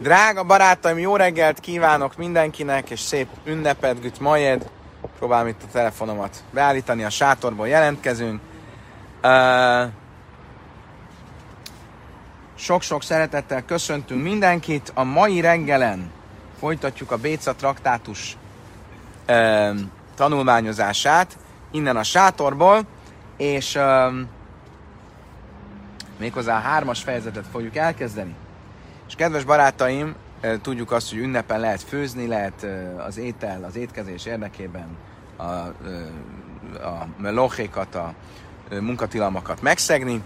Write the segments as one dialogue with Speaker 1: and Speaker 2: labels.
Speaker 1: Drága barátaim, jó reggelt kívánok mindenkinek, és szép ünnepet, güt majed. Próbálom itt a telefonomat beállítani, a sátorból jelentkezünk. Sok-sok szeretettel köszöntünk mindenkit. A mai reggelen folytatjuk a Béca traktátus tanulmányozását innen a sátorból, és uh, méghozzá a hármas fejezetet fogjuk elkezdeni. És kedves barátaim, tudjuk azt, hogy ünnepen lehet főzni, lehet az étel, az étkezés érdekében a, a melochékat, a munkatilalmakat megszegni.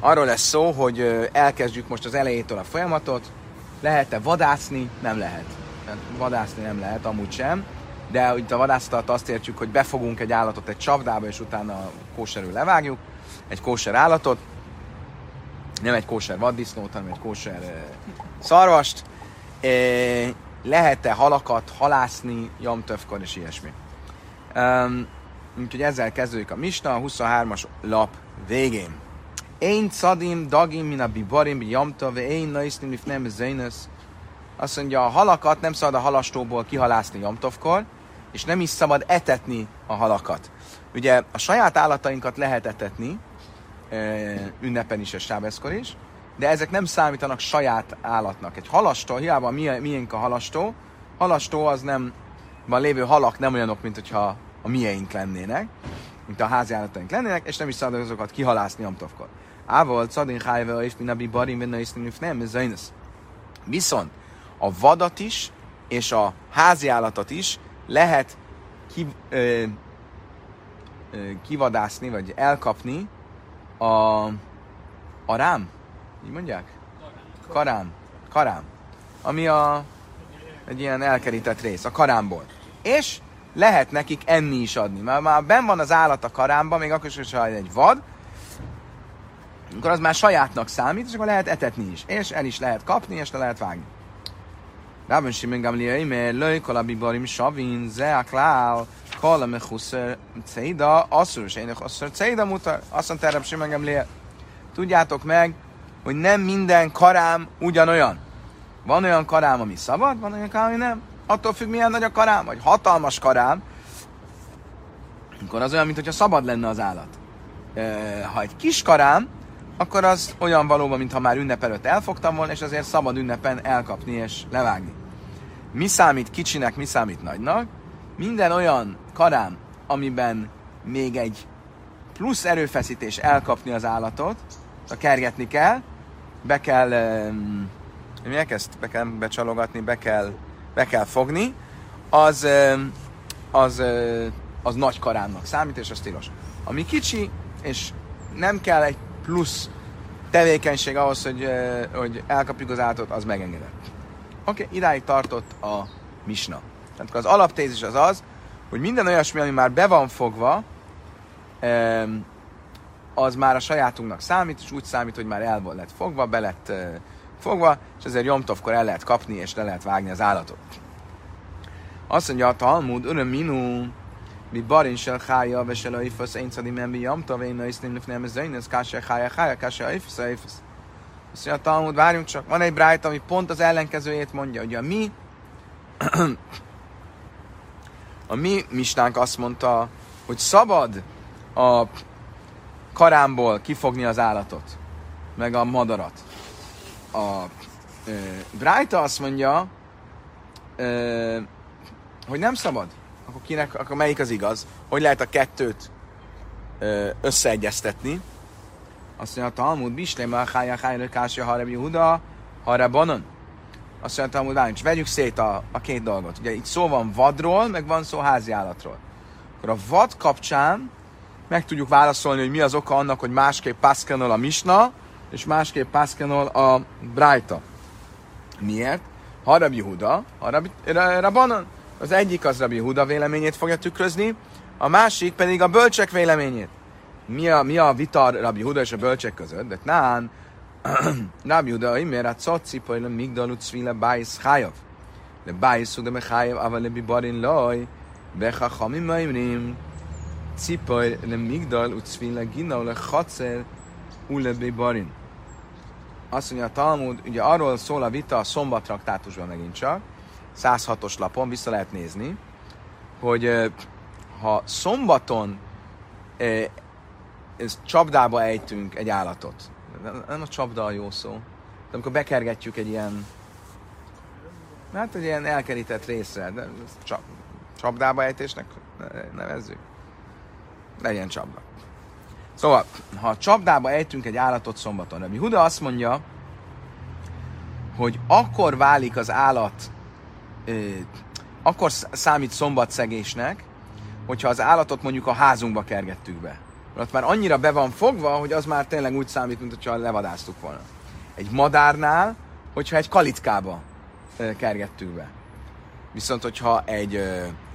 Speaker 1: Arról lesz szó, hogy elkezdjük most az elejétől a folyamatot. Lehet-e vadászni? Nem lehet. Vadászni nem lehet, amúgy sem. De itt a vadászat azt értjük, hogy befogunk egy állatot egy csapdába, és utána kóserül levágjuk egy kóser állatot nem egy kóser vaddisznót, hanem egy kóser szarvast. Lehet-e halakat halászni jamtövkor és ilyesmi. Um, úgyhogy ezzel kezdődik a Misna, a 23-as lap végén. Én cadim dagim min a bibarim bi jamtov, én naisznim if nem zénös. Azt mondja, a halakat nem szabad a halastóból kihalászni jamtovkor, és nem is szabad etetni a halakat. Ugye a saját állatainkat lehet etetni, ünnepen is és sábeszkor is, de ezek nem számítanak saját állatnak. Egy halastó, hiába miénk a halastó, halastó az nem, van lévő halak nem olyanok, mint hogyha a miénk lennének, mint a házi állataink lennének, és nem is szabad azokat kihalászni amtovkor. Ával, Cadin Hájve, és Minabi Barim, Vinna nem, ez Viszont a vadat is, és a házi állatot is lehet ki, ö, ö, kivadászni, vagy elkapni a, a rám, így mondják? Karám. Karám. Ami a, egy ilyen elkerített rész, a karámból. És lehet nekik enni is adni. Mert már ben van az állat a karámban, még akkor is, ha egy vad, akkor az már sajátnak számít, és akkor lehet etetni is. És el is lehet kapni, és le lehet vágni. Rában Simon Gamliel, mert löj kolabi barim savin, ze kol a mechuszer ceida, asszur, ének asszur ceida mutar, azt mondta erre Simon Gamliel. Tudjátok meg, hogy nem minden karám ugyanolyan. Van olyan karám, ami szabad, van olyan karám, ami nem. Attól függ, milyen nagy a karám, vagy hatalmas karám, akkor az olyan, mintha szabad lenne az állat. Ha egy kis karám, akkor az olyan valóban, mintha már ünnep előtt elfogtam volna, és azért szabad ünnepen elkapni és levágni. Mi számít kicsinek, mi számít nagynak? Minden olyan karám, amiben még egy plusz erőfeszítés elkapni az állatot, a kergetni kell, be kell, um, mi ezt be kell becsalogatni, be kell, be kell fogni, az, az, az nagy karámnak számít, és az tilos. Ami kicsi, és nem kell egy plusz tevékenység ahhoz, hogy, hogy elkapjuk az állatot, az megengedett. Oké, okay, idáig tartott a misna. Tehát az alaptézis az az, hogy minden olyasmi, ami már be van fogva, az már a sajátunknak számít, és úgy számít, hogy már el lett fogva, be lett fogva, és ezért Jomtovkor el lehet kapni, és le lehet vágni az állatot. Azt mondja a Talmud, öröm minu, mi barin sel chája, ve sel aifasz, én szadi men bi jamtov, én na isznim lefnem ez zain, ez káse chája, chája, káse aifasz, aifasz. Azt mondja a Talmud, várjunk csak, van egy brájt, ami pont az ellenkezőjét mondja, hogy a mi a mi mistánk azt mondta, hogy szabad a karámból kifogni az állatot, meg a madarat. A e, Brájta azt mondja, e, hogy nem szabad. Akkor kinek, akkor melyik az igaz? Hogy lehet a kettőt e, összeegyeztetni? Azt mondja, a Talmud, Bislém, Hája, Hája, Kásja, Harab, Yehuda, Harab, Banon. Azt mondja, Talmud, várjunk, vegyük szét a, a két dolgot. Ugye itt szó van vadról, meg van szó háziállatról. Akkor a vad kapcsán meg tudjuk válaszolni, hogy mi az oka annak, hogy másképp pászkenol a Misna, és másképp pászkenol a Brájta. Miért? Ha Rabbi Huda, ha Rabbi, Rabbanon, az egyik az Rabbi Huda véleményét fogja tükrözni, a másik pedig a bölcsek véleményét. Mi a, mi a vita Rabbi Huda és a bölcsek között? De nán, Rab Juda Oimer, Atzot Cipoi le Migdol Utzvi le Bais Chayav. Le Bais Uda Mechayav, Ava le Biborin Loi, Bechachomim Oimrim, Cipoi le Migdol Utzvi le Gina, le Chotzer, Ule Biborin. Azt mondja a Talmud, ugye arról szól a vita a szombat traktátusban megint csak, 106-os lapon, vissza lehet nézni, hogy ha szombaton ez csapdába ejtünk egy állatot, nem a csapda a jó szó, de amikor bekergetjük egy ilyen, hát egy ilyen elkerített részre, de csap, csapdába ejtésnek nevezzük, legyen csapda. Szóval, ha csapdába ejtünk egy állatot szombaton, Rabbi Huda azt mondja, hogy akkor válik az állat, akkor számít szombatszegésnek, hogyha az állatot mondjuk a házunkba kergettük be. Ott már annyira be van fogva, hogy az már tényleg úgy számít, mint hogyha levadáztuk volna. Egy madárnál, hogyha egy kalitkába kergettük be. Viszont, hogyha egy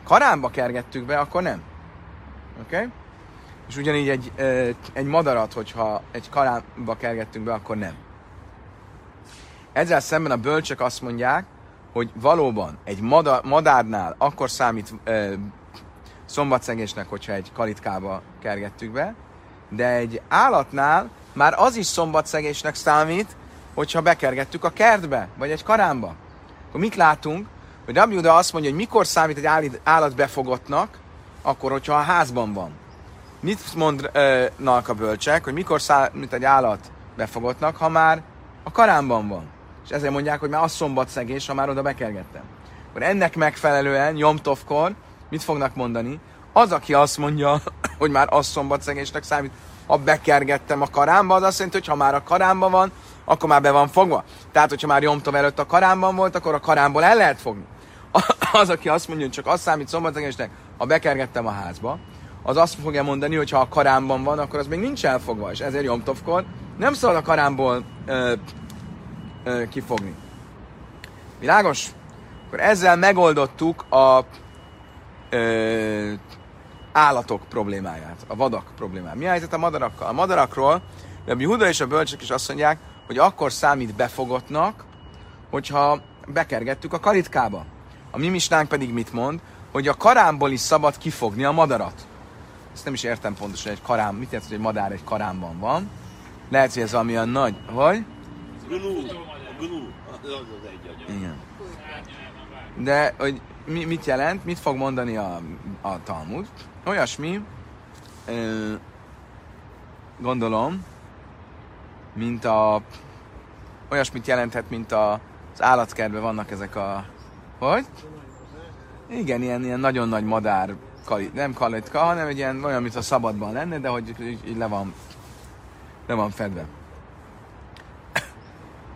Speaker 1: karámba kergettük be, akkor nem. Oké? Okay? És ugyanígy egy, egy madarat, hogyha egy karámba kergettünk be, akkor nem. Ezzel szemben a bölcsök azt mondják, hogy valóban egy madar, madárnál akkor számít szombatszegésnek, hogyha egy kalitkába kergettük be, de egy állatnál már az is szombatszegésnek számít, hogyha bekergettük a kertbe, vagy egy karámba. Akkor mit látunk? Hogy Rabbi Uda azt mondja, hogy mikor számít egy állat befogottnak, akkor, hogyha a házban van. Mit mondnak a bölcsek, hogy mikor számít egy állat befogottnak, ha már a karámban van. És ezért mondják, hogy már az szombat szegés, ha már oda bekergettem. Akkor ennek megfelelően, Jomtovkor, mit fognak mondani? Az, aki azt mondja, hogy már az szombat szegésnek számít, ha bekergettem a karámba, az azt jelenti, hogy ha már a karámban van, akkor már be van fogva. Tehát, hogyha már Jomtov előtt a karámban volt, akkor a karámból el lehet fogni. Az, aki azt mondja, hogy csak az számít szombatszegésnek, ha bekergettem a házba, az azt fogja mondani, hogy ha a karámban van, akkor az még nincs elfogva, és ezért Jomtovkor nem szabad a karámból ö, ö, kifogni. Világos? Akkor ezzel megoldottuk a ö, állatok problémáját, a vadak problémáját. Mi a helyzet a madarakkal? A madarakról a Huda és a bölcsök is azt mondják, hogy akkor számít befogottnak, hogyha bekergettük a karitkába. A mi misnánk pedig mit mond? Hogy a karámból is szabad kifogni a madarat. Ezt nem is értem pontosan, hogy egy karám, mit jelent, hogy egy madár egy karámban van. Lehet, hogy ez valamilyen nagy, hogy? Igen. De, hogy mi, mit jelent, mit fog mondani a, a Talmud? Olyasmi, gondolom, mint a, olyasmit jelenthet, mint a, az állatkertben vannak ezek a, hogy? Igen, ilyen, ilyen nagyon nagy madár, kalit, nem kalitka, hanem egy ilyen olyan, mint a szabadban lenne, de hogy így, így le van, le van fedve.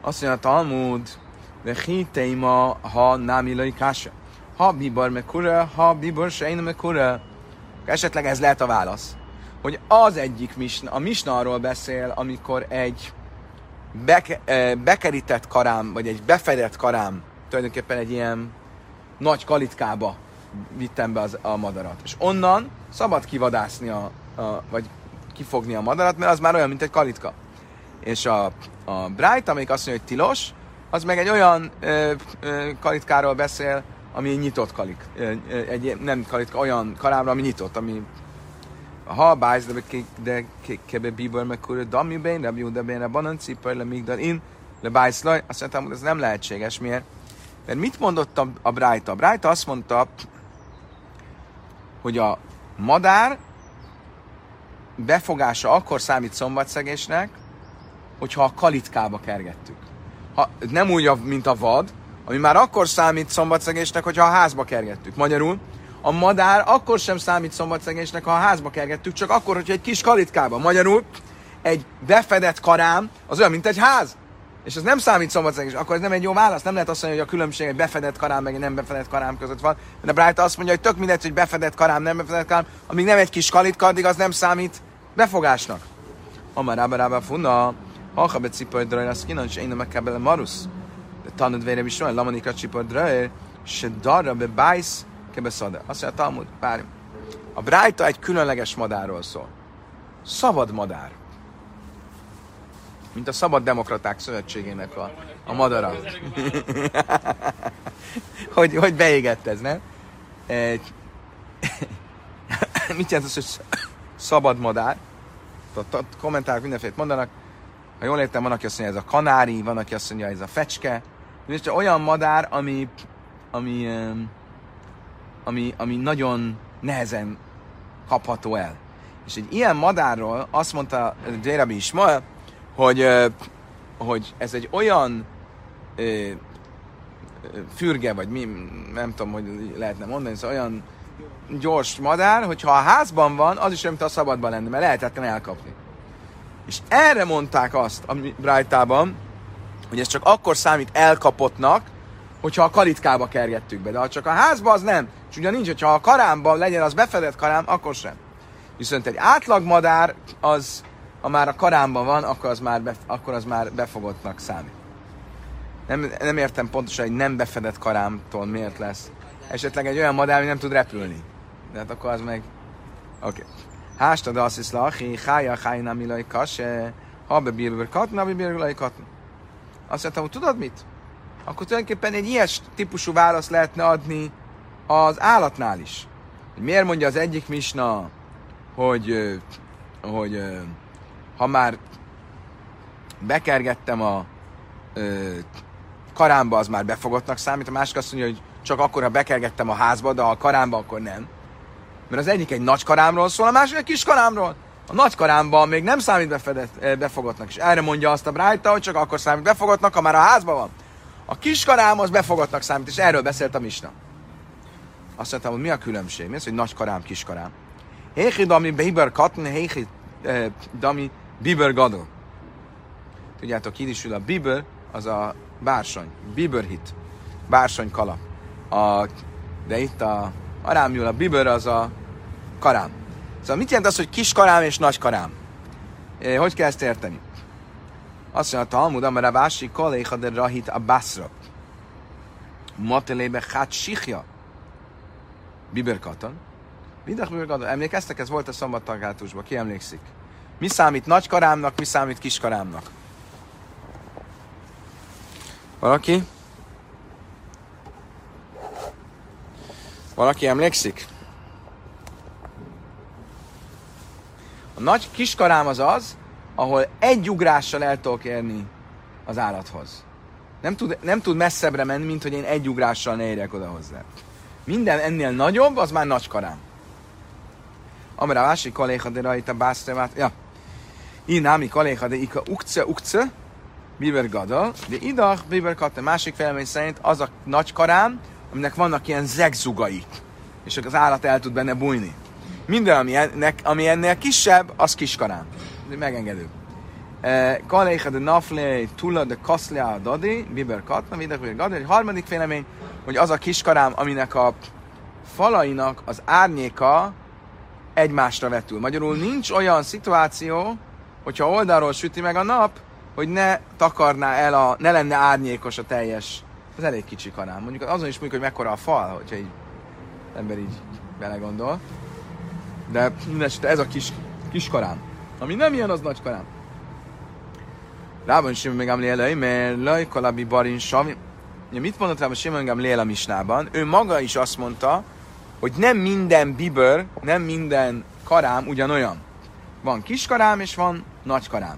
Speaker 1: Azt mondja a Talmud, de hiteima, ha nem illai kása. Ha bibor mekura, ha bibor sein mekura. Esetleg ez lehet a válasz. Hogy az egyik misna, a misna arról beszél, amikor egy beke, bekerített karám, vagy egy befedett karám, tulajdonképpen egy ilyen nagy kalitkába vittem be az, a madarat. És onnan szabad kivadászni, a, a, vagy kifogni a madarat, mert az már olyan, mint egy kalitka. És a, a Bright, amelyik azt mondja, hogy tilos, az meg egy olyan ö, ö, kalitkáról beszél, ami nyitott kalik, egy nem kalitka, olyan karámra, ami nyitott, ami ha bájsz, de de kebe bíbor meg kurő damibén, de de bén, banan cipar, le migdal in, le bájsz laj, azt mondtam, hogy ez nem lehetséges. Miért? Mert mit mondott a, a Brájta? A Brájta azt mondta, hogy a madár befogása akkor számít szombatszegésnek, hogyha a kalitkába kergettük. Ha, nem úgy, mint a vad, ami már akkor számít szombatszegésnek, hogyha a házba kergettük. Magyarul, a madár akkor sem számít szombatszegésnek, ha a házba kergettük, csak akkor, hogyha egy kis kalitkába. Magyarul, egy befedett karám az olyan, mint egy ház. És ez nem számít szombatszegés, akkor ez nem egy jó válasz. Nem lehet azt mondani, hogy a különbség egy befedett karám, meg egy nem befedett karám között van. De Bright azt mondja, hogy tök mindegy, hogy befedett karám, nem befedett karám, amíg nem egy kis kalitka, addig az nem számít befogásnak. Amar rába funna, ha be cipar drajr, az kinan, és én nem kell marusz. De tanod vére is olyan, lamanika cipar drajr, se darra be bájsz, kebe szada. Azt mondja, Talmud, várj. A Brájta egy különleges madárról szól. Szabad madár mint a Szabad Demokraták Szövetségének a, a madara. hogy, hogy beégett ez, nem? Egy... Mit jelent az, hogy szabad madár? A kommentárok mindenféle mondanak. Ha jól értem, van, aki azt mondja, ez a kanári, van, aki azt mondja, ez a fecske. És olyan madár, ami, ami, ami, ami nagyon nehezen kapható el. És egy ilyen madárról azt mondta Jérabi Ismael, hogy, hogy ez egy olyan fürge, vagy mi, nem tudom, hogy lehetne mondani, ez olyan gyors madár, hogyha a házban van, az is olyan, mint a szabadban lenne, mert lehetetlen elkapni. És erre mondták azt a Brájtában, hogy ez csak akkor számít elkapottnak, hogyha a kalitkába kergettük be. De ha csak a házba, az nem. És ugye nincs, hogyha a karámban legyen az befedett karám, akkor sem. Viszont egy átlag madár, az, ha már a karámban van, akkor az már, be, akkor az már befogottnak számít. Nem, nem értem pontosan, hogy nem befedett karámtól miért lesz. Esetleg egy olyan madár, ami nem tud repülni. De hát akkor az meg... Oké. Okay. Hástad azt is lachi, hája, hájna, milaj, kase, ha be bírver katna, be bírver katna. Azt mondtam, hogy tudod mit? Akkor tulajdonképpen egy ilyes típusú választ lehetne adni az állatnál is. Miért mondja az egyik misna, hogy, hogy ha már bekergettem a karámba, az már befogottnak számít, a másik azt mondja, hogy csak akkor, ha bekergettem a házba, de a karámba, akkor nem. Mert az egyik egy nagy karámról szól, a másik egy kis karámról. A nagy karámban még nem számít befedett, befogottnak, és erre mondja azt a Brájta, hogy csak akkor számít befogottnak, ha már a házban van. A kis karám az befogottnak számít, és erről beszélt a Misna. Azt mondtam, hogy mi a különbség? Mi az, hogy nagy karám, kis? Héchi dami biber katn, héchi eh, dami biber gadol. Tudjátok, ül a biber, az a bársony, biber hit, bársony kala. A, de itt a arámjul a biber az a karám. Szóval mit jelent az, hogy kis karám és nagy karám? Eh, hogy kell ezt érteni? Azt mondja, a Talmud, amire vási koléha de rahit a baszra. Matelébe hát sikja. Biberkatan. Biberkatan. Emlékeztek, ez volt a szombattaglátusban, ki emlékszik? Mi számít nagy karámnak, mi számít kis karámnak? Valaki? Valaki emlékszik? A nagy kiskarám az az, ahol egy ugrással el tudok érni az állathoz. Nem tud, nem tud messzebbre menni, mint hogy én egy ugrással ne érjek oda hozzá. Minden ennél nagyobb, az már nagy karám. Amire a másik kaléha de rajta básztevát, ja. Inámi kaléha de ika ukce ukce, biber gada, de idach biber katte. Másik felmény szerint az a nagy karám, aminek vannak ilyen zegzugai, és az állat el tud benne bújni. Minden, ami, ennek, ami ennél kisebb, az kiskarám megengedő. Eh, Kaléha de nafle, tula de kaszlia dadi, biber katna, videk biber gadi. Egy harmadik vélemény, hogy az a kiskarám, aminek a falainak az árnyéka egymásra vetül. Magyarul nincs olyan szituáció, hogyha oldalról süti meg a nap, hogy ne takarná el a, ne lenne árnyékos a teljes, az elég kicsi karám. Mondjuk azon is mondjuk, hogy mekkora a fal, hogyha így ember így belegondol. De mindesetre ez a kis, kis karám. Ami nem ilyen, az nagy karám. Rában Simon meg Amliel mert Laj Kalabi Barin Savi. Mit mondott Rában Simon Gamliel a misnában? Ő maga is azt mondta, hogy nem minden biber, nem minden karám ugyanolyan. Van kis karám és van nagy karám.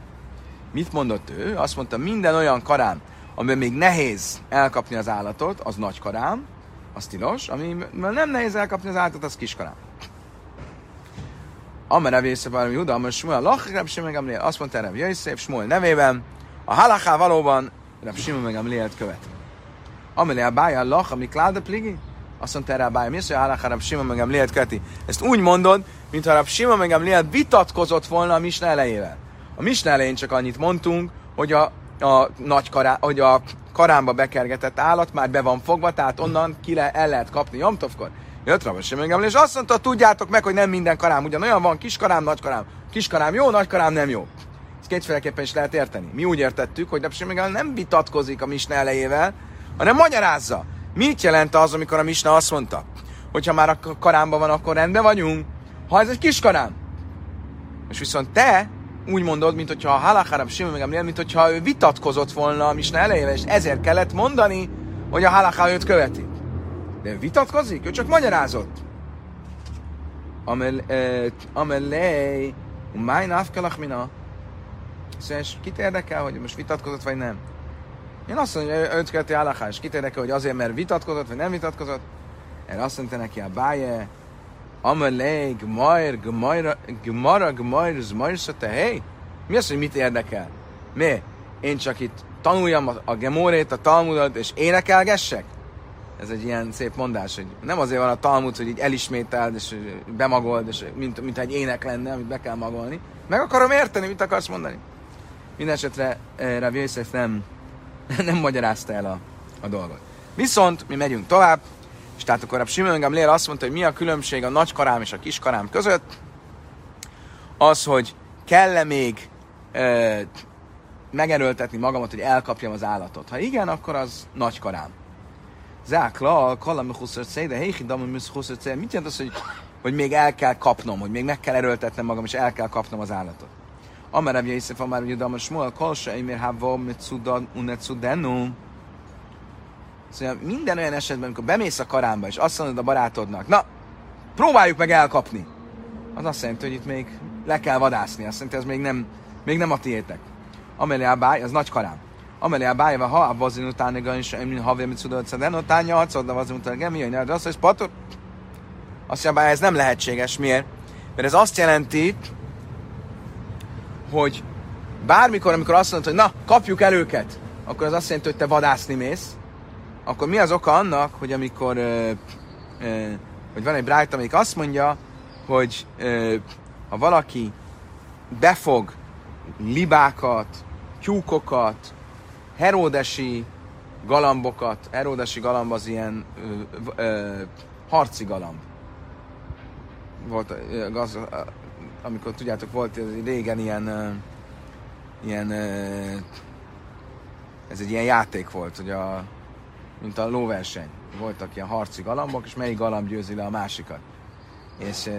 Speaker 1: Mit mondott ő? Azt mondta, minden olyan karám, amiben még nehéz elkapni az állatot, az nagy karám, az tilos, amiben nem nehéz elkapni az állatot, az kis karám. Amara vésze valami Juda, most Smuel Lach, Reb Simon Gamliel, azt mondta Reb Jöjszép, Smuel nevében, a halaká valóban Reb Simon meg Gamlielt követ. Amelé a bája Lach, ami kláda pligi, azt mondta erre a bája, mi az, hogy a halaká Reb Simon meg Gamlielt követi? Ezt úgy mondod, mintha Reb Simon meg Gamlielt vitatkozott volna a misna elejével. A misna elején csak annyit mondtunk, hogy a, a nagy kará, hogy a karámba bekergetett állat már be van fogva, tehát onnan ki le, el lehet kapni Jomtovkor. Jött Rabbi Simon és azt mondta, tudjátok meg, hogy nem minden karám ugyanolyan van, kis karám, nagy karám. Kis karám jó, nagy karám nem jó. Ezt kétféleképpen is lehet érteni. Mi úgy értettük, hogy Rabbi Simon nem vitatkozik a misna elejével, hanem magyarázza. Mit jelent az, amikor a misna azt mondta, hogyha már a karámban van, akkor rendben vagyunk, ha ez egy kis karám. És viszont te úgy mondod, mint hogyha a halakharab Simon meg mint hogyha ő vitatkozott volna a misna elejével, és ezért kellett mondani, hogy a halakha őt követi. De vitatkozik? Ő csak magyarázott. Amelé, máj nafkelach mina. Szóval, kit érdekel, hogy most vitatkozott, vagy nem? Én azt mondom, hogy öt követi állakás, kit érdekel, hogy azért, mert vitatkozott, vagy nem vitatkozott? Erre azt mondta neki a báje, Amalé, Gmajr, Gmajra, Gmara, Gmajr, Zmajr, te hey! Mi az, hogy mit érdekel? Mi? Én csak itt tanuljam a, a Gemórét, a Talmudot, és énekelgessek? Ez egy ilyen szép mondás, hogy nem azért van a Talmud, hogy így elismételd, és bemagold, és mint, mint egy ének lenne, amit be kell magolni. Meg akarom érteni, mit akarsz mondani. Mindenesetre eh, Rav Yosef nem, nem magyarázta el a, a dolgot. Viszont mi megyünk tovább, és tehát akkor a Simon Gamliel azt mondta, hogy mi a különbség a nagy karám és a kis karám között. Az, hogy kell-e még e, megerőltetni magamat, hogy elkapjam az állatot. Ha igen, akkor az nagy karám. Zákla, kallam szej, de héhi damon szej. Mit jelent az, hogy, hogy még el kell kapnom, hogy még meg kell erőltetnem magam, és el kell kapnom az állatot? Amerem Jézsef, amár ugye Damon Smuel, kolsa, émér hávva, mitzudan, unetszudenu. Szóval minden olyan esetben, amikor bemész a karámba, és azt mondod a barátodnak, na, próbáljuk meg elkapni. Az azt jelenti, hogy itt még le kell vadászni. Azt jelenti, ez még nem, még nem a tiétek. Amelé a báj, az nagy karám. Amelé a báj, ha a vazin utána is, én havja mit tudod, szeden, utána harcod, de vazin utána, mi jön, de azt, hogy pator. Azt mondja, ez nem lehetséges. Miért? Mert ez azt jelenti, hogy bármikor, amikor azt mondod, hogy na, kapjuk el őket, akkor az azt jelenti, hogy te vadászni mész, akkor mi az oka annak, hogy amikor ö, ö, hogy van egy brájt, amelyik azt mondja, hogy ö, ha valaki befog libákat, tyúkokat, heródesi galambokat, heródesi galamb az ilyen ö, ö, harci galamb. Volt, az, amikor tudjátok, volt régen ilyen, ö, ilyen ö, ez egy ilyen játék volt, hogy a mint a lóverseny. Voltak ilyen harci galambok, és melyik galamb győzi le a másikat. És,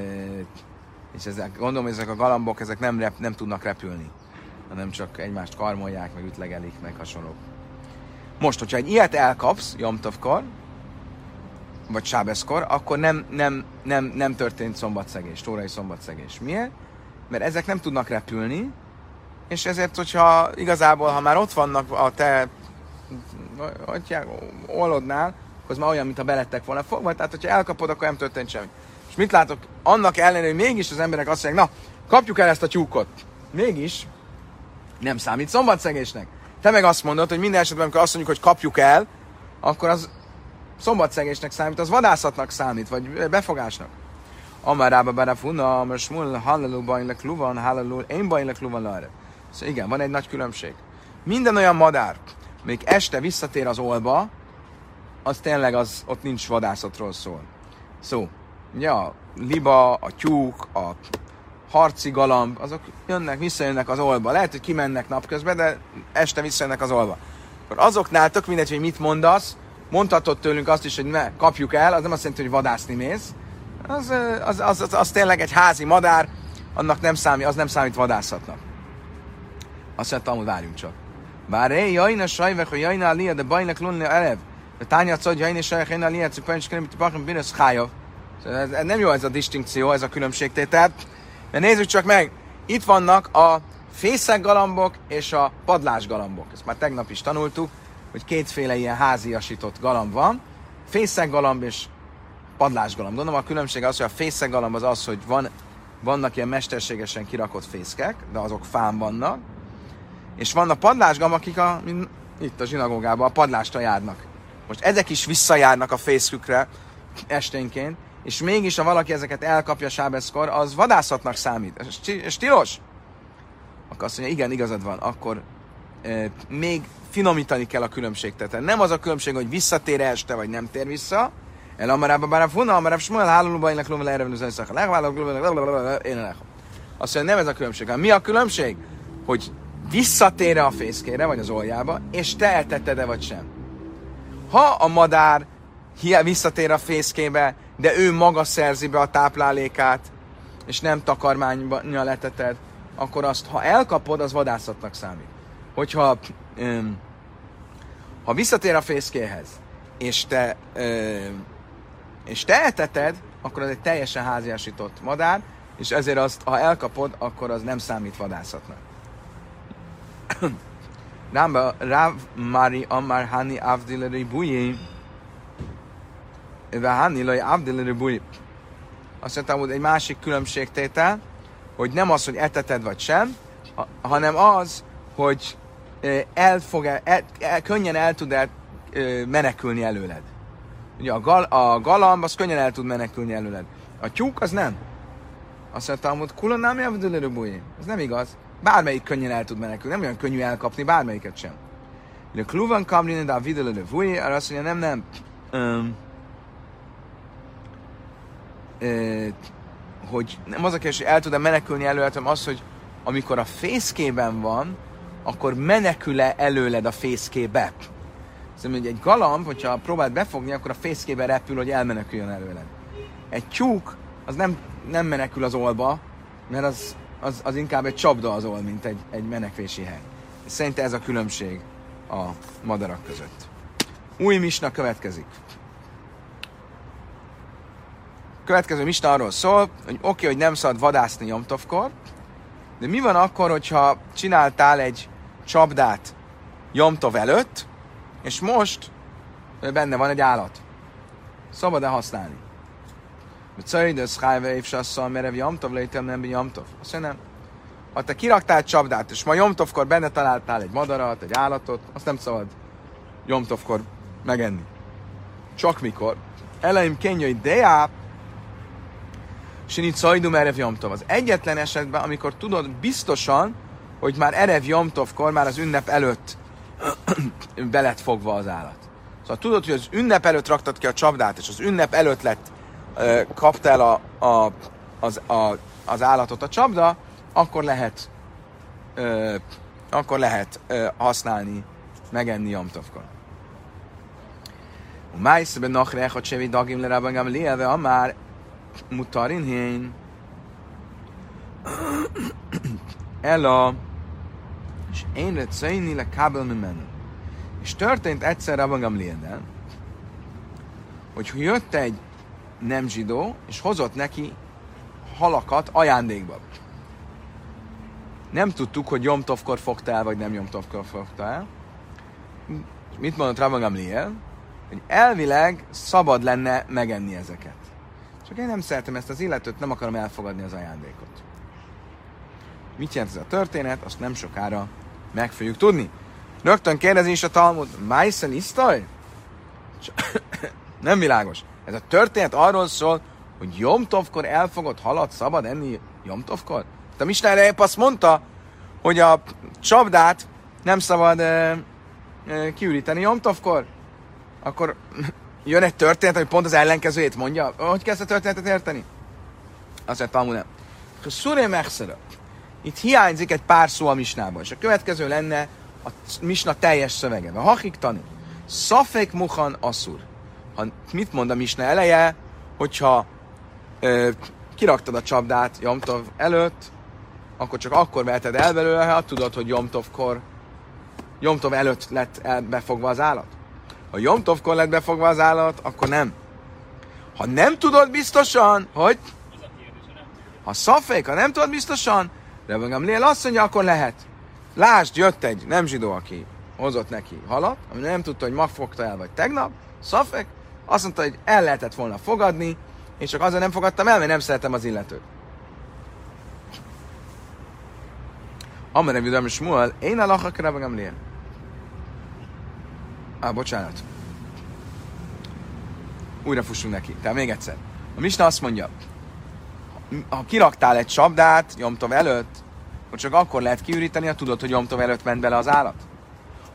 Speaker 1: és ezek, gondolom, hogy ezek a galambok ezek nem, rep, nem tudnak repülni, hanem csak egymást karmolják, meg ütlegelik, meg hasonlók. Most, hogyha egy ilyet elkapsz Jomtovkor, vagy Sábeszkor, akkor nem, nem, nem, nem történt szombatszegés, tórai szombatszegés. Miért? Mert ezek nem tudnak repülni, és ezért, hogyha igazából, ha már ott vannak a te atyák, olodnál, akkor már olyan, mintha belettek volna fogva, tehát hogyha elkapod, akkor nem történt semmi. És mit látok? Annak ellenére, hogy mégis az emberek azt mondják, na, kapjuk el ezt a tyúkot. Mégis nem számít szombatszegésnek. Te meg azt mondod, hogy minden esetben, amikor azt mondjuk, hogy kapjuk el, akkor az szombatszegésnek számít, az vadászatnak számít, vagy befogásnak. Amarába barafuna, amar smul hallalú bajlek luvan, hallalú én bajlek luvan arra. Szóval igen, van egy nagy különbség. Minden olyan madár, még este visszatér az olba, az tényleg az, ott nincs vadászatról szól. Szó. Ugye a liba, a tyúk, a harci galamb, azok jönnek, visszajönnek az olba. Lehet, hogy kimennek napközben, de este visszajönnek az olba. Akkor azoknál tök mindegy, hogy mit mondasz, mondhatod tőlünk azt is, hogy ne kapjuk el, az nem azt jelenti, hogy vadászni mész. Az, az, az, az, az tényleg egy házi madár, annak nem számít, az nem számít vadászatnak. Azt mondta, hogy várjunk csak. Bár ré, jajna sajvek, hogy jajna alia, de bajnak lunni elev. De tánya szod, jajna sajvek, jajna alia, kerem, hogy bakam bűnös hájav. Ez nem jó ez a distinkció, ez a különbségtétel. De nézzük csak meg, itt vannak a fészekgalambok és a padlásgalambok. Ezt már tegnap is tanultuk, hogy kétféle ilyen háziasított galamb van. Fészekgalamb és padlásgalamb. Gondolom a különbség az, hogy a fészekgalamb az az, hogy van, vannak ilyen mesterségesen kirakott fészkek, de azok fán vannak, és vannak padlásgam, akik a, itt a zsinagógában a padlást járnak. Most ezek is visszajárnak a fészkükre esténként, és mégis, ha valaki ezeket elkapja sábeszkor, az vadászatnak számít. Ez tilos? Akkor azt mondja, igen, igazad van, akkor e, még finomítani kell a különbségtetet. Nem az a különbség, hogy visszatér este, vagy nem tér vissza, el amarába bár a funa, amarába smuel hálulóba, én leklóval erre van az én Azt mondja, nem ez a különbség. Mi a különbség? Hogy visszatér a fészkére, vagy az oljába, és te eltetted-e, vagy sem. Ha a madár visszatér a fészkébe, de ő maga szerzi be a táplálékát, és nem takarmányba leteted, akkor azt, ha elkapod, az vadászatnak számít. Hogyha um, ha visszatér a fészkéhez, és te, um, és te elteted, akkor az egy teljesen háziasított madár, és ezért azt, ha elkapod, akkor az nem számít vadászatnak. Rámba, Ráv Mari Amar Hani Avdileri Buyi, Eve Hani Laj Buyi. Azt mondtam, hogy egy másik különbségtétel, hogy nem az, hogy eteted vagy sem, hanem az, hogy el könnyen el tud menekülni előled. Ugye a, gal, a galamb az könnyen el tud menekülni előled. A tyúk az nem. Azt mondtam, hogy kulon nem javdulőrű Ez nem igaz. Bármelyik könnyen el tud menekülni. Nem olyan könnyű elkapni bármelyiket sem. A kluvan kamrin, de a bújé, arra azt mondja, nem, nem. Um, hogy nem az a kérdés, hogy el tud-e menekülni hanem az, hogy amikor a fészkében van, akkor menekül-e előled a fészkébe? Szóval, hogy egy galamb, hogyha próbált befogni, akkor a fészkébe repül, hogy elmeneküljön előled. Egy tyúk, az nem, nem menekül az olba, mert az, az, az inkább egy csapda az ol, mint egy, egy menekvési hely. Szerintem ez a különbség a madarak között. Új misna következik. Következő misna arról szól, hogy oké, okay, hogy nem szabad vadászni Jomtovkor, de mi van akkor, hogyha csináltál egy csapdát Jomtov előtt, és most benne van egy állat. Szabad-e használni? Cajidös hájve évsasszal, merev Jomtov létem nem Jomtov. Azt mondja, nem. Ha te kiraktál csapdát, és ma Jomtovkor benne találtál egy madarat, egy állatot, azt nem szabad Jomtovkor megenni. Csak mikor? Eleim kenyai deá, Sinit szajdum erev Jomtov. Az egyetlen esetben, amikor tudod biztosan, hogy már erev Jomtovkor, már az ünnep előtt be lett fogva az állat. Szóval tudod, hogy az ünnep előtt raktad ki a csapdát, és az ünnep előtt lett, kaptál a, a, az, a, az állatot a csapda, akkor lehet ö, akkor lehet ö, használni, megenni Jomtovkor. Májszben nachre, hogy sevi dagim le lélve, a már mutarin hén. Ela, és én lett széni le kábel menő. És történt egyszer Rabban Gamliel hogy jött egy nem zsidó, és hozott neki halakat ajándékba. Nem tudtuk, hogy Jomtovkor fogta el, vagy nem Jomtovkor fogta el. Mit mondott Rabban Gamliel? Hogy elvileg szabad lenne megenni ezeket. Csak én nem szeretem ezt az illetőt, nem akarom elfogadni az ajándékot. Mit jelent ez a történet? Azt nem sokára meg fogjuk tudni. Rögtön kérdezi is a Talmud, Májszen isztaj? nem világos. Ez a történet arról szól, hogy Jomtovkor elfogott halat szabad enni Jomtovkor? A Misna épp azt mondta, hogy a csapdát nem szabad e, e, kiüríteni Jomtovkor. Akkor jön egy történet, hogy pont az ellenkezőjét mondja. Hogy kezd a történetet érteni? Azt mondja, Talmud nem. Szuré Itt hiányzik egy pár szó a misnában, és a következő lenne a misna teljes szövege. A hakik tani. Szafek muhan asszur. Ha, mit mond a misna eleje, hogyha ö, kiraktad a csapdát Jomtov előtt, akkor csak akkor veheted el belőle, ha tudod, hogy Jomtovkor, Jomtov előtt lett befogva az állat. Ha Jomtovkor lett befogva az állat, akkor nem. Ha nem tudod biztosan, hogy... Ha szafék, ha nem tudod biztosan, de Gamliel azt mondja, akkor lehet. Lásd, jött egy nem zsidó, aki hozott neki halat, ami nem tudta, hogy ma fogta el, vagy tegnap, szafek, azt mondta, hogy el lehetett volna fogadni, és csak azért nem fogadtam el, mert nem szeretem az illetőt. Amire Vidam Smuel, én a lachak Gamliel. Á, bocsánat. Újra fussunk neki. Tehát még egyszer. A Misna azt mondja, ha kiraktál egy csapdát Jomtov előtt, akkor csak akkor lehet kiüríteni, ha tudod, hogy Jomtov előtt ment bele az állat.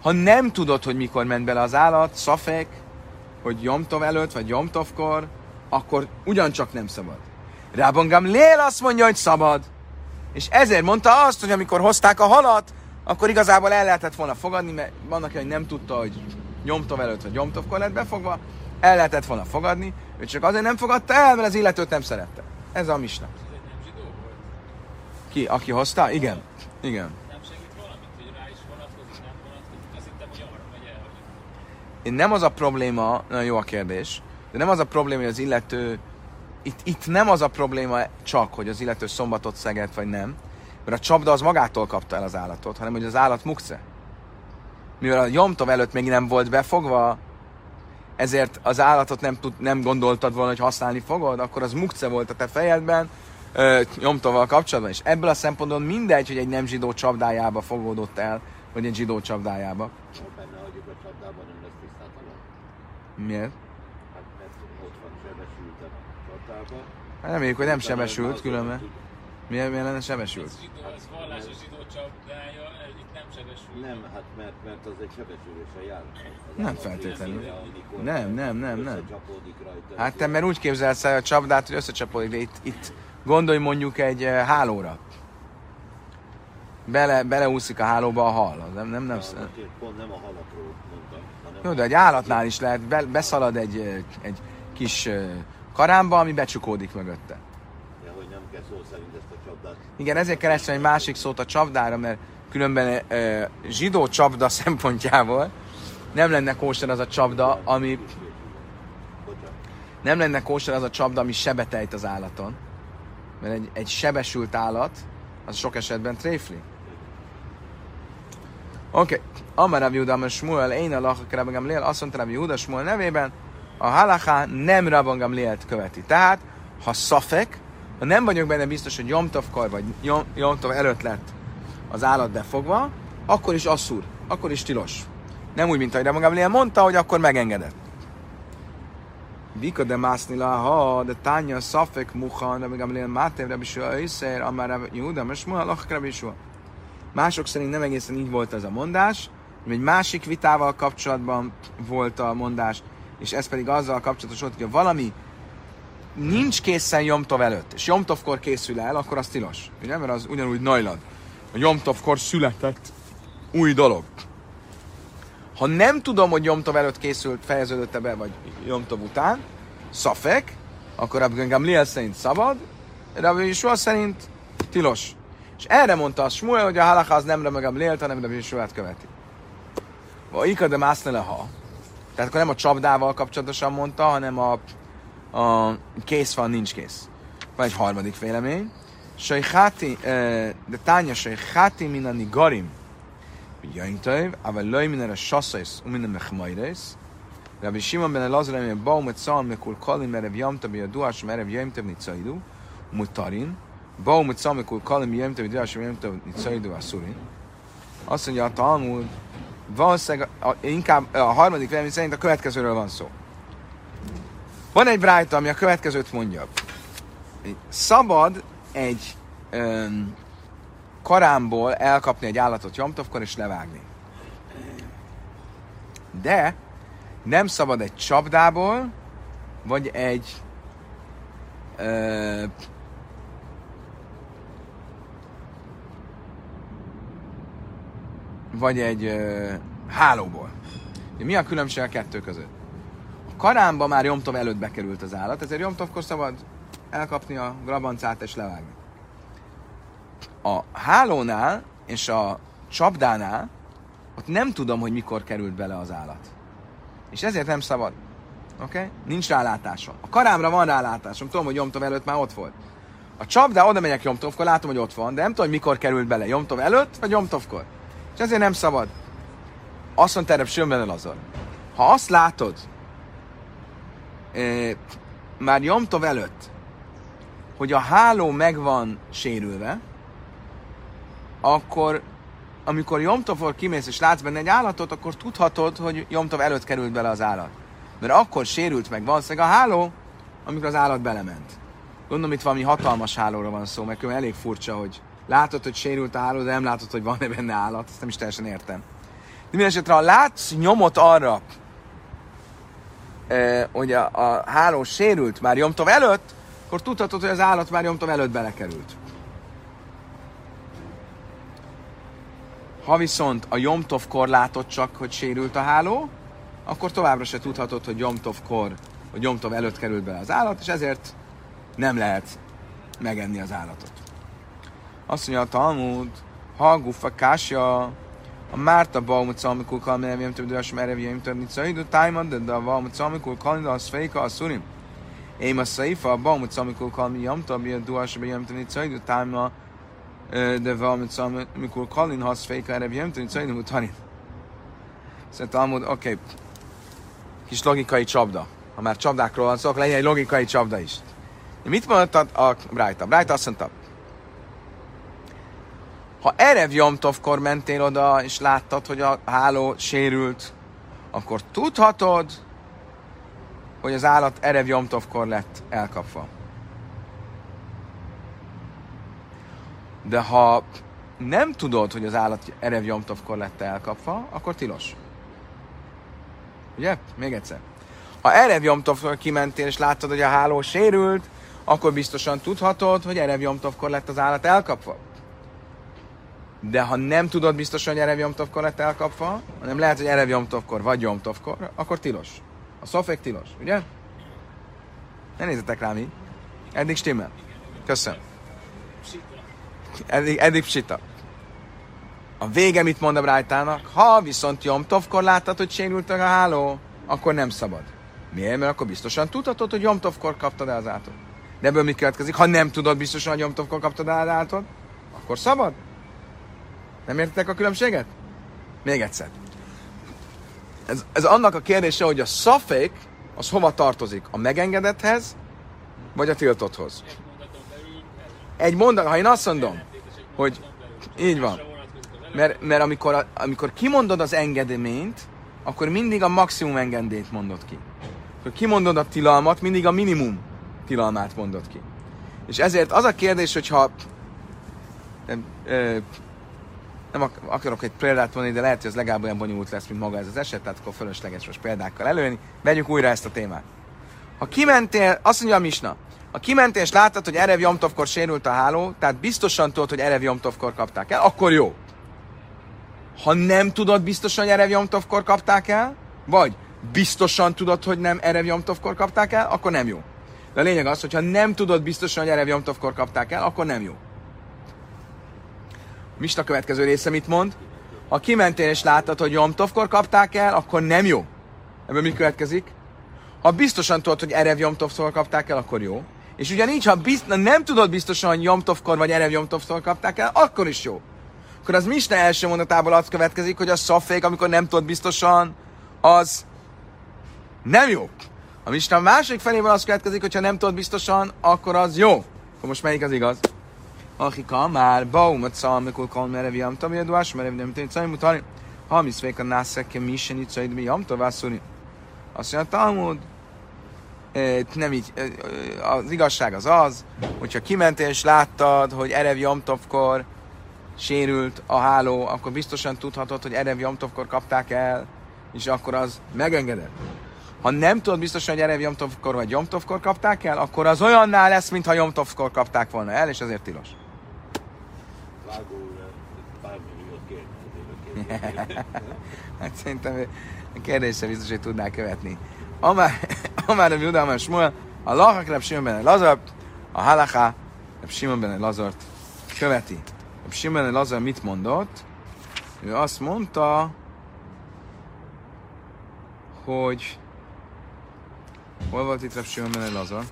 Speaker 1: Ha nem tudod, hogy mikor ment bele az állat, szafek, hogy Jomtov előtt, vagy Jomtovkor, akkor ugyancsak nem szabad. Rábongam Lél azt mondja, hogy szabad. És ezért mondta azt, hogy amikor hozták a halat, akkor igazából el lehetett volna fogadni, mert vannak, hogy nem tudta, hogy Jomtov előtt vagy Jomtovkor lett befogva, el lehetett volna fogadni, ő csak azért nem fogadta el, mert az illetőt nem szerette. Ez a misna. Ki? Aki hozta? Igen. Igen. Én nem az a probléma, nagyon jó a kérdés, de nem az a probléma, hogy az illető, itt, itt nem az a probléma csak, hogy az illető szombatot szeget, vagy nem. Mert a csapda az magától kapta el az állatot, hanem hogy az állat mukce. Mivel a Jomtov előtt még nem volt befogva, ezért az állatot nem, tud, nem gondoltad volna, hogy használni fogod, akkor az mukce volt a te fejedben, Jomtoval kapcsolatban, és ebből a szempontból mindegy, hogy egy nem zsidó csapdájába fogódott el, vagy egy zsidó csapdájába.
Speaker 2: Benne hagyjuk a csapdában, nem lesz tisztátalan.
Speaker 1: Miért?
Speaker 2: Hát mert ott van sebesült a csapdában.
Speaker 1: Hát reméljük, hogy nem sebesült, különben. Miért, miért lenne sebesült?
Speaker 3: Ez zsidó, ez vallásos zsidó csapdája, ez itt nem sebesül.
Speaker 2: Nem, hát mert, mert az egy sebesülése jár. Az
Speaker 1: Nem feltétlenül. Nem, nem, nem, nem.
Speaker 2: Rajta.
Speaker 1: Hát te mert úgy képzelsz el a csapdát, hogy összecsapódik, de itt, itt gondolj mondjuk egy eh, hálóra. Bele, beleúszik a hálóba a hal. Az Nem, nem, nem.
Speaker 2: Ja, pont nem a halakról mondtam, hanem
Speaker 1: Jó, de egy állatnál is lehet, be, beszalad egy, eh, egy kis eh, karámba, ami becsukódik mögötte.
Speaker 2: ja, hogy nem kell szó szerint ezt a csapdát.
Speaker 1: Igen, ezért kerestem egy másik szót a csapdára, mert különben e, zsidó csapda szempontjából nem lenne kóser az a csapda, ami nem lenne kóser az a csapda, ami sebet az állaton. Mert egy, egy sebesült állat, az sok esetben tréfli. Oké. Okay. Amar Rav Yehuda, Amar Shmuel, én a Lachak Rabban Gamliel, azt mondta Rav Yehuda Shmuel nevében, a halaká nem Rabban Gamlielt követi. Tehát, ha szafek, ha nem vagyok benne biztos, hogy Jomtovkor vagy Jom, Jomtov előtt lett az állat befogva, akkor is asszúr, akkor is tilos. Nem úgy, mint ahogy Gamliel mondta, hogy akkor megengedett. Vika de másznila, ha de tánya szafek muha, Rabban Gamliel mátev, Rav Yehuda, Amar Shmuel, Lachak Rabbi Shua. Mások szerint nem egészen így volt ez a mondás, egy másik vitával kapcsolatban volt a mondás, és ez pedig azzal kapcsolatos volt, hogy valami nincs készen Jomtov előtt, és Jomtovkor készül el, akkor az tilos. Ugye? Mert az ugyanúgy najlad. A Jomtovkor született új dolog. Ha nem tudom, hogy Jomtov előtt készült, fejeződött be, vagy Jomtov után, szafek, akkor Rabbi Gamliel szerint szabad, Rabbi Yishua szerint tilos. És erre mondta a Smuel, hogy a halacha az nem Rabbi Gamlielt, hanem Rabbi Yishuát követi. Vagy de másznele ha. Tehát akkor nem a csapdával kapcsolatosan mondta, hanem a, a kész van, nincs kész. Van egy harmadik vélemény. Sajháti, de tánya sajháti minani garim. Jaintöv, aber löj minden a sasszaisz, u minden mechmajrész. Rabbi Shimon ben Elazar, amely baum et szal mekul kalim erev jamta bi a duás, erev jaimtöv nicaidu, mutarin. Baum et szal mekul kalim jaimtöv bi duás, jaimtöv nicaidu, assurin. Azt mondja a Talmud, valószínűleg a, inkább a harmadik vélemény szerint a következőről van szó. Van egy brájta, ami a következőt mondja. Szabad egy öm, karámból elkapni egy állatot jomtovkor és levágni. De nem szabad egy csapdából, vagy egy ö, vagy egy ö, hálóból. Mi a különbség a kettő között? Karámba már Jomtov előtt bekerült az állat, ezért Jomtovkor szabad elkapni a grabancát és levágni. A hálónál és a csapdánál ott nem tudom, hogy mikor került bele az állat. És ezért nem szabad. Oké? Okay? Nincs rálátásom. A karámra van rálátásom. Tudom, hogy Jomtov előtt már ott volt. A csapdá, oda megyek Jomtovkor, látom, hogy ott van, de nem tudom, hogy mikor került bele. Jomtov előtt, vagy Jomtovkor. És ezért nem szabad. Azt mondta erre Lazar. Ha azt látod, már Jomtov előtt, hogy a háló meg van sérülve, akkor amikor Jomtovor kimész és látsz benne egy állatot, akkor tudhatod, hogy Jomtov előtt került bele az állat. Mert akkor sérült meg valószínűleg a háló, amikor az állat belement. Gondolom itt valami hatalmas hálóra van szó, mert elég furcsa, hogy látod, hogy sérült a háló, de nem látod, hogy van-e benne állat. Ezt nem is teljesen értem. De minden esetre, ha látsz nyomot arra, hogy a, a háló sérült már Jomtov előtt, akkor tudhatod, hogy az állat már Jomtov előtt belekerült. Ha viszont a Jomtovkor látod csak, hogy sérült a háló, akkor továbbra se tudhatod, hogy Jomtovkor, hogy Jomtov előtt került bele az állat, és ezért nem lehet megenni az állatot. Azt mondja a Talmud, ha gufa kásja, a Márta Baumut Szalmikul Kalminem Jem Több Dős Merev Jem Több Nicaidu Tájmad, de a Baumut Szalmikul Kalminem az fejka a szurim. Én a szaifa a Baumut Szalmikul Kalminem Jem Több Jem Dős Jem Több Nicaidu Tájmad, De valamit szóval, mikor Kalin hasz féka erre jem, tudni, szóval nem tanin. Szóval Talmud, oké, okay. kis logikai csapda. Ha már csapdákról van szó, legyen egy logikai csapda is. Mit mondott a Brájta? Brájta azt mondta, ha Erev Jomtovkor mentél oda, és láttad, hogy a háló sérült, akkor tudhatod, hogy az állat Erev Jomtovkor lett elkapva. De ha nem tudod, hogy az állat Erev Jomtovkor lett elkapva, akkor tilos. Ugye? Még egyszer. Ha Erev Jomtovkor kimentél, és láttad, hogy a háló sérült, akkor biztosan tudhatod, hogy Erev Jomtovkor lett az állat elkapva. De ha nem tudod biztosan, hogy Erev Jomtovkor lett elkapva, hanem lehet, hogy Erev Jomtovkor vagy Jomtovkor, akkor tilos. A szofék tilos, ugye? Ne nézzetek rám így. Eddig stimmel. Köszönöm. Eddig, eddig psita. A vége mit mond a Brájtának? Ha viszont Jomtovkor láttad, hogy sérült a háló, akkor nem szabad. Miért? Mert akkor biztosan tudhatod, hogy Jomtovkor kaptad el az átot. De ebből mi következik? Ha nem tudod biztosan, hogy Jomtovkor kaptad el az átot, akkor szabad. Nem értitek a különbséget? Még egyszer. Ez, ez annak a kérdése, hogy a szafék az hova tartozik? A megengedethez, vagy a tiltotthoz?
Speaker 3: Egy
Speaker 1: mondat, ha én azt mondom, hogy így van. Mert, mert amikor, a- amikor kimondod az engedményt, akkor mindig a maximum engedélyt mondod ki. Akkor kimondod a tilalmat, mindig a minimum tilalmát mondod ki. És ezért az a kérdés, hogyha nem, ak- akarok egy példát mondani, de lehet, hogy ez legalább olyan bonyolult lesz, mint maga ez az eset, tehát akkor fölösleges most példákkal előni. Vegyük újra ezt a témát. Ha kimentél, azt mondja a Misna, ha kimentél és láttad, hogy Erev Jomtovkor sérült a háló, tehát biztosan tudod, hogy Erev Jomtovkor kapták el, akkor jó. Ha nem tudod biztosan, hogy Erev Jomtovkor kapták el, vagy biztosan tudod, hogy nem Erev Jomtovkor kapták el, akkor nem jó. De a lényeg az, hogy ha nem tudod biztosan, hogy Erev Jomtovkor kapták el, akkor nem jó. Mista következő része mit mond? Ha kimentél és láttad, hogy Jomtovkor kapták el, akkor nem jó. Ebből mi következik? Ha biztosan tudod, hogy Erev Jomtovkor kapták el, akkor jó. És ugyanígy, ha bizt, nem tudod biztosan, hogy Jomtovkor vagy Erev Jomtovkor kapták el, akkor is jó. Akkor az Misna első mondatából az következik, hogy a szafék, amikor nem tudod biztosan, az nem jó. A Misna másik felében az következik, hogy ha nem tudod biztosan, akkor az jó. Akkor most melyik az igaz? Achika már baumat szalmikul kalm merev jamtam, jadvás merev nem tényleg szajmú tani. Ha mi szvék a nászeke mi se nyit szaid mi jamta vászolni. Azt mondja, Talmud, eh, nem így, eh, eh, az igazság az az, hogyha kimentél és láttad, hogy Erev Jomtovkor sérült a háló, akkor biztosan tudhatod, hogy Erev Jomtovkor kapták el, és akkor az megengedett. Ha nem tudod biztosan, hogy Erev Jomtovkor vagy Jomtovkor kapták el, akkor az olyannál lesz, mintha Jomtovkor kapták volna el, és ezért tilos. Hát szerintem a kérdésre biztos, hogy tudná követni. Amár, amár a Judában Smuel, a Lachak Reb Simon benne Lazar, a Halaká Reb Simon benne Lazart követi. Reb Simon benne Lazar mit mondott? Ő azt mondta, hogy hol volt itt Reb Simon benne Lazar?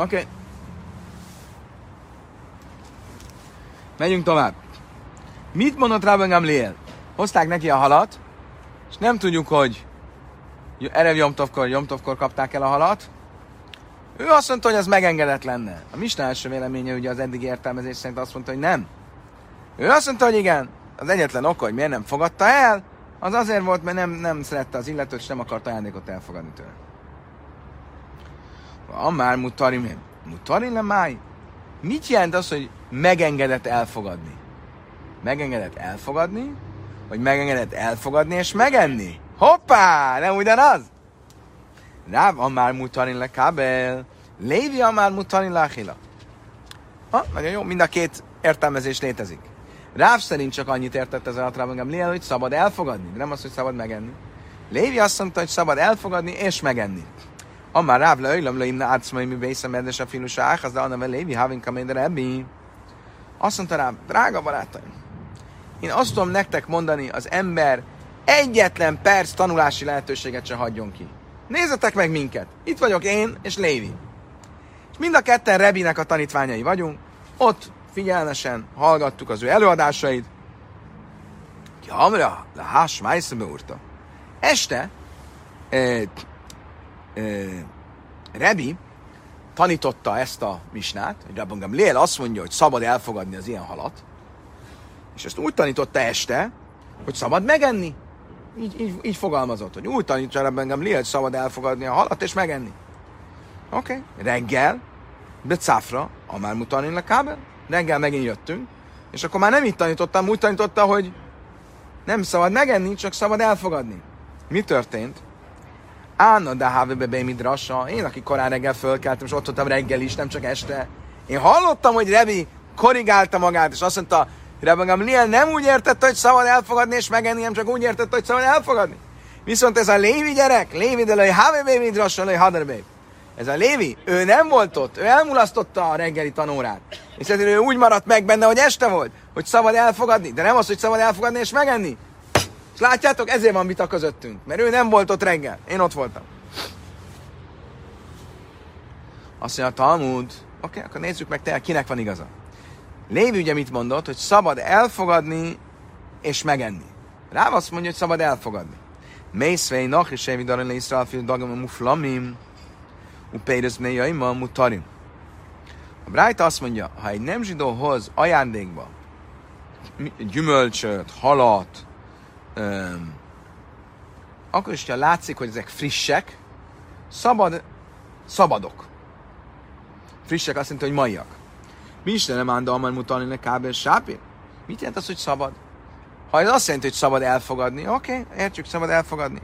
Speaker 1: Oké. Okay. Megyünk tovább. Mit mondott Rabban Gamliel? Hozták neki a halat, és nem tudjuk, hogy Erev Jomtovkor, Jomtovkor kapták el a halat. Ő azt mondta, hogy az megengedett lenne. A Misna első véleménye ugye az eddigi értelmezés szerint azt mondta, hogy nem. Ő azt mondta, hogy igen. Az egyetlen oka, hogy miért nem fogadta el, az azért volt, mert nem, nem szerette az illetőt, és nem akart ajándékot elfogadni tőle. Amár mutarim, mutarim le máj. Mit jelent az, hogy megengedett elfogadni? Megengedett elfogadni, vagy megengedett elfogadni és megenni? Hoppá! Nem ugyanaz? Ráv amár mutarin le kábel, Lévi amár mutarin le achila. Ha, nagyon jó, mind a két értelmezés létezik. Ráv szerint csak annyit értett ez alatt Ráv Gamliel, hogy szabad elfogadni, nem az, hogy szabad megenni. Lévi azt mondta, hogy szabad elfogadni és megenni. Amár ráv leöjlöm le imna átszmai mi bészem edves a filusa áhaz, de anna Lévi havin kaméder ebbi. Azt mondta rám, drága barátaim, én azt tudom nektek mondani, az ember egyetlen perc tanulási lehetőséget se hagyjon ki. Nézzetek meg minket! Itt vagyok én és Lévi. És mind a ketten Rebinek a tanítványai vagyunk. Ott figyelmesen hallgattuk az ő előadásait. Jamra, de hás májszebe úrta. Este e, e, Rebi tanította ezt a misnát, hogy Rabban Lél azt mondja, hogy szabad elfogadni az ilyen halat, és ezt úgy tanította este, hogy szabad megenni. Így, így, így fogalmazott, hogy úgy tanítsa Rabban Gamliel, hogy szabad elfogadni a halat és megenni. Oké, okay. reggel, de cáfra, a már mutanin a kábel, reggel megint jöttünk, és akkor már nem így tanítottam, úgy tanította, hogy nem szabad megenni, csak szabad elfogadni. Mi történt? Ána, de hávebe be midrasa. Én, aki korán reggel fölkeltem, és ott voltam reggel is, nem csak este. Én hallottam, hogy Revi korrigálta magát, és azt mondta, Rabban Gamliel nem úgy értette, hogy szabad elfogadni és megenni, hanem csak úgy értette, hogy szabad elfogadni. Viszont ez a Lévi gyerek, Lévi de lej Havebe midrasa lej Haderbe. Ez a Lévi, ő nem volt ott, ő elmulasztotta a reggeli tanórát. És ezért ő úgy maradt meg benne, hogy este volt, hogy szabad elfogadni, de nem az, hogy szabad elfogadni és megenni. Látjátok, ezért van vita közöttünk, mert ő nem volt ott reggel, én ott voltam. Azt mondja Talmud, oké, okay, akkor nézzük meg te, kinek van igaza. Lévi ugye mit mondott, hogy szabad elfogadni és megenni. Rá azt mondja, hogy szabad elfogadni. Mészvei nach és darin le Iszrael fiú dagam muflamim, upéirez néjaima mutarim. A Brájta azt mondja, ha egy nem zsidó hoz ajándékba gyümölcsöt, halat, öm, akkor is, ha látszik, hogy ezek frissek, szabad, szabadok. Frissek azt jelenti, hogy maiak. Mi is nem ánda amar mutatni ne kábel sápi? Mit jelent az, hogy szabad? Ha ez azt jelenti, hogy szabad elfogadni, oké, okay, értjük, szabad elfogadni.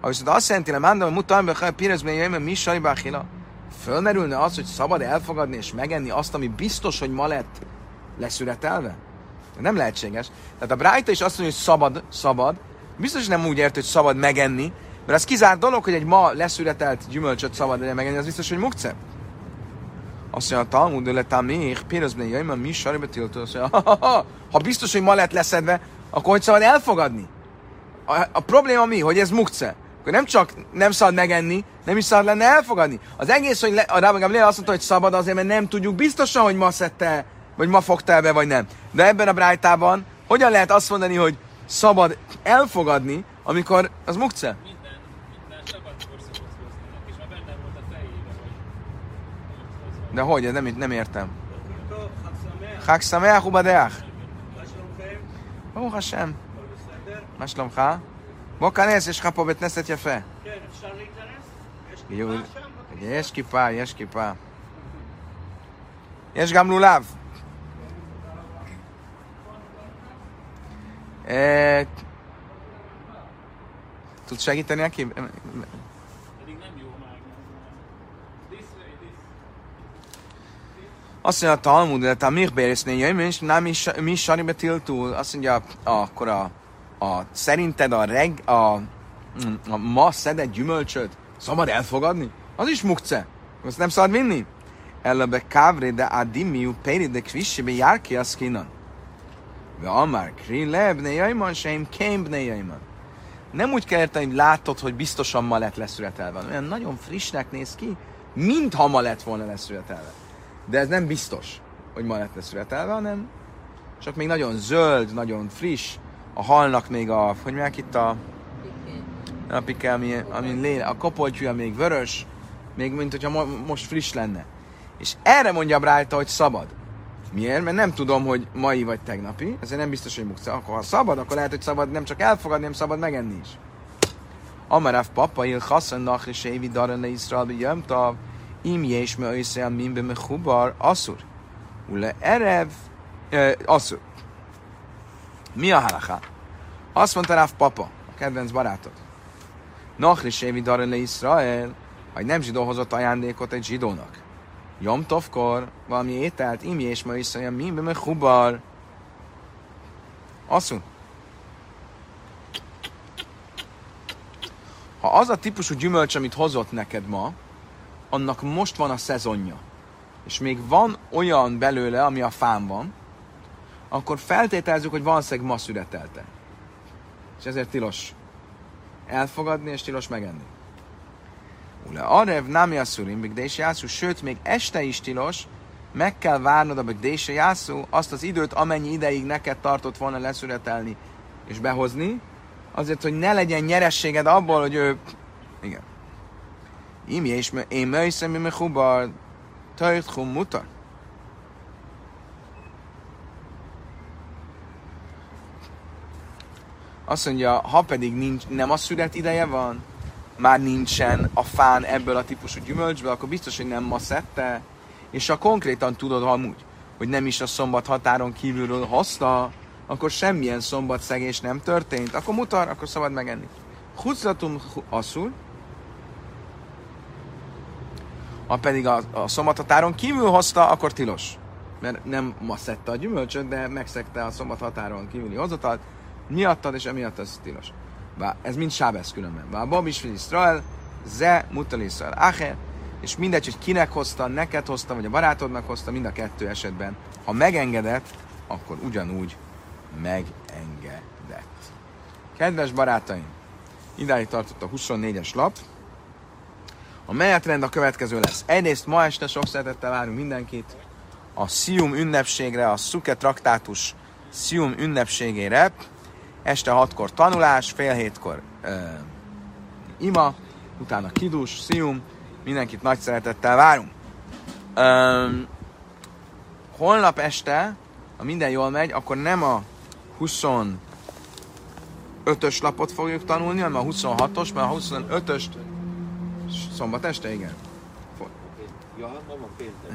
Speaker 1: Ha viszont azt jelenti, hogy ánda mutatni be pirezben jöjjön, mi báhila, fölmerülne az, hogy szabad elfogadni és megenni azt, ami biztos, hogy ma lett leszüretelve? Nem lehetséges. Tehát a Brájta is azt mondja, hogy szabad, szabad, biztos, nem úgy ért, hogy szabad megenni, mert az kizárt dolog, hogy egy ma leszületelt gyümölcsöt szabad legyen megenni, az biztos, hogy mukce. Azt mondja, a Talmud, le még, pénzben jöjjön, mert mi sarjba tiltó. Azt ha, ha, biztos, hogy ma lett leszedve, akkor hogy szabad elfogadni? A, a probléma mi? Hogy ez mukce. Akkor nem csak nem szabad megenni, nem is szabad lenne elfogadni. Az egész, hogy le, a Rába azt mondta, hogy szabad azért, mert nem tudjuk biztosan, hogy ma szedte, vagy ma fogta be, vagy nem. De ebben a brájtában hogyan lehet azt mondani, hogy szabad elfogadni, amikor az mukce?
Speaker 3: Minden, minden szabad korszakhoz hoznának, és már benne volt a fejébe, hogy hogy hozva.
Speaker 1: De hogy? Ez nem, nem értem.
Speaker 2: בוקר טוב, חג שמח.
Speaker 1: חג שמח ובדח.
Speaker 2: מה שלומכם?
Speaker 1: ברוך השם.
Speaker 2: הכל בסדר?
Speaker 1: מה שלומך? בוא כנס, יש לך פה בית כנסת יפה.
Speaker 2: כן, אפשר להיכנס? יש
Speaker 1: יהוד-
Speaker 2: כיפה שם? בכניסה?
Speaker 1: יש כיפה, יש כיפה. יש גם לולב. אה, tudsz segíteni neki? Azt mondja a Talmud, de a Michbérésznél jöjjön, és nem is, mi saribe tiltul. Azt mondja, a, akkor a, a, szerinted a, reg, a, a ma szedett gyümölcsöt szabad elfogadni? Az is mukce. Azt nem szabad vinni? Ellebe kávre de adimiu péri de kvissi be járki az kinan. Ve amár kri lebne jajman, seim kémbne jajman. Nem úgy kell érteni, hogy látod, hogy biztosan ma lett leszületelve. Olyan nagyon frissnek néz ki, mintha ma lett volna leszületelve. De ez nem biztos, hogy ma lett leszületelve, hanem csak még nagyon zöld, nagyon friss. A halnak még a, hogy mondják itt a, a pike, ami, ami lé, a kopoltyúja még vörös, még mint hogyha mo- most friss lenne. És erre mondja Brájta, hogy szabad. Miért? Mert nem tudom, hogy mai vagy tegnapi, ezért nem biztos, hogy mukca. Akkor ha szabad, akkor lehet, hogy szabad nem csak elfogadni, hanem szabad megenni is. Amarav papa il chassan nach és évi daran le Israel bi jöm tav, im jes me össze min be me chubar, asszur. Ule erev, eh, asszur. Mi a halaká? Azt mondta Ráv papa, a kedvenc barátod. Nach és évi daran le Israel, ha egy nem zsidó hozott ajándékot egy zsidónak. Jom tovkor, valami ételt, im jes me össze min be me chubar, asszur. ha az a típusú gyümölcs, amit hozott neked ma, annak most van a szezonja, és még van olyan belőle, ami a fán van, akkor feltételezzük, hogy valószínűleg ma születelte. És ezért tilos elfogadni, és tilos megenni. Ule arev nami asszurim, bigdés jászú, sőt, még este is tilos, meg kell várnod a bigdés jászú azt az időt, amennyi ideig neked tartott volna leszületelni és behozni, azért, hogy ne legyen nyerességed abból, hogy ő... Igen. Imi és én melyszem, mi mechubar, tajt hum mutar. Azt mondja, ha pedig nincs, nem a szület ideje van, már nincsen a fán ebből a típusú gyümölcsből, akkor biztos, hogy nem ma szedte, és ha konkrétan tudod amúgy, hogy nem is a szombat határon kívülről hozta, akkor semmilyen szegés nem történt, akkor mutar, akkor szabad megenni. Huclatum asszul, ha pedig a, a szombathatáron kívül hozta, akkor tilos. Mert nem ma szedte a gyümölcsöt, de megszegte a szombathatáron kívüli hozatalt, miattad, és emiatt ez tilos. Ez mind sábesz különben. Bá, Bob is Israel, ze mutal Israel ache, és mindegy, hogy kinek hozta, neked hozta, vagy a barátodnak hozta, mind a kettő esetben. Ha megengedett, akkor ugyanúgy megengedett. Kedves barátaim, idáig tartott a 24-es lap. A menetrend a következő lesz. Egyrészt ma este sok szeretettel várunk mindenkit a Szium ünnepségre, a Szuke traktátus Szium ünnepségére. Este hatkor tanulás, fél hétkor uh, ima, utána kidus, Szium. Mindenkit nagy szeretettel várunk. Um, holnap este, ha minden jól megy, akkor nem a 25-ös lapot fogjuk tanulni, hanem a 26-os, mert a 25-öst szombat este, igen.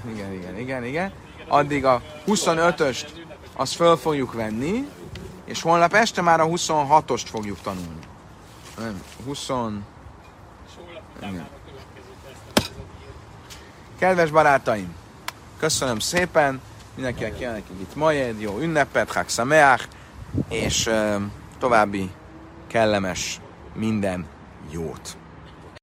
Speaker 1: Igen, igen, igen, igen. Addig a 25-öst azt föl fogjuk venni, és holnap este már a 26-ost fogjuk tanulni. Nem, 20...
Speaker 3: És holnap után
Speaker 1: Igen.
Speaker 3: már a következő tesztet
Speaker 1: Kedves barátaim, köszönöm szépen, mindenkinek kívánok itt majed, jó ünnepet, Chag Sameach, és ö, további kellemes minden jót.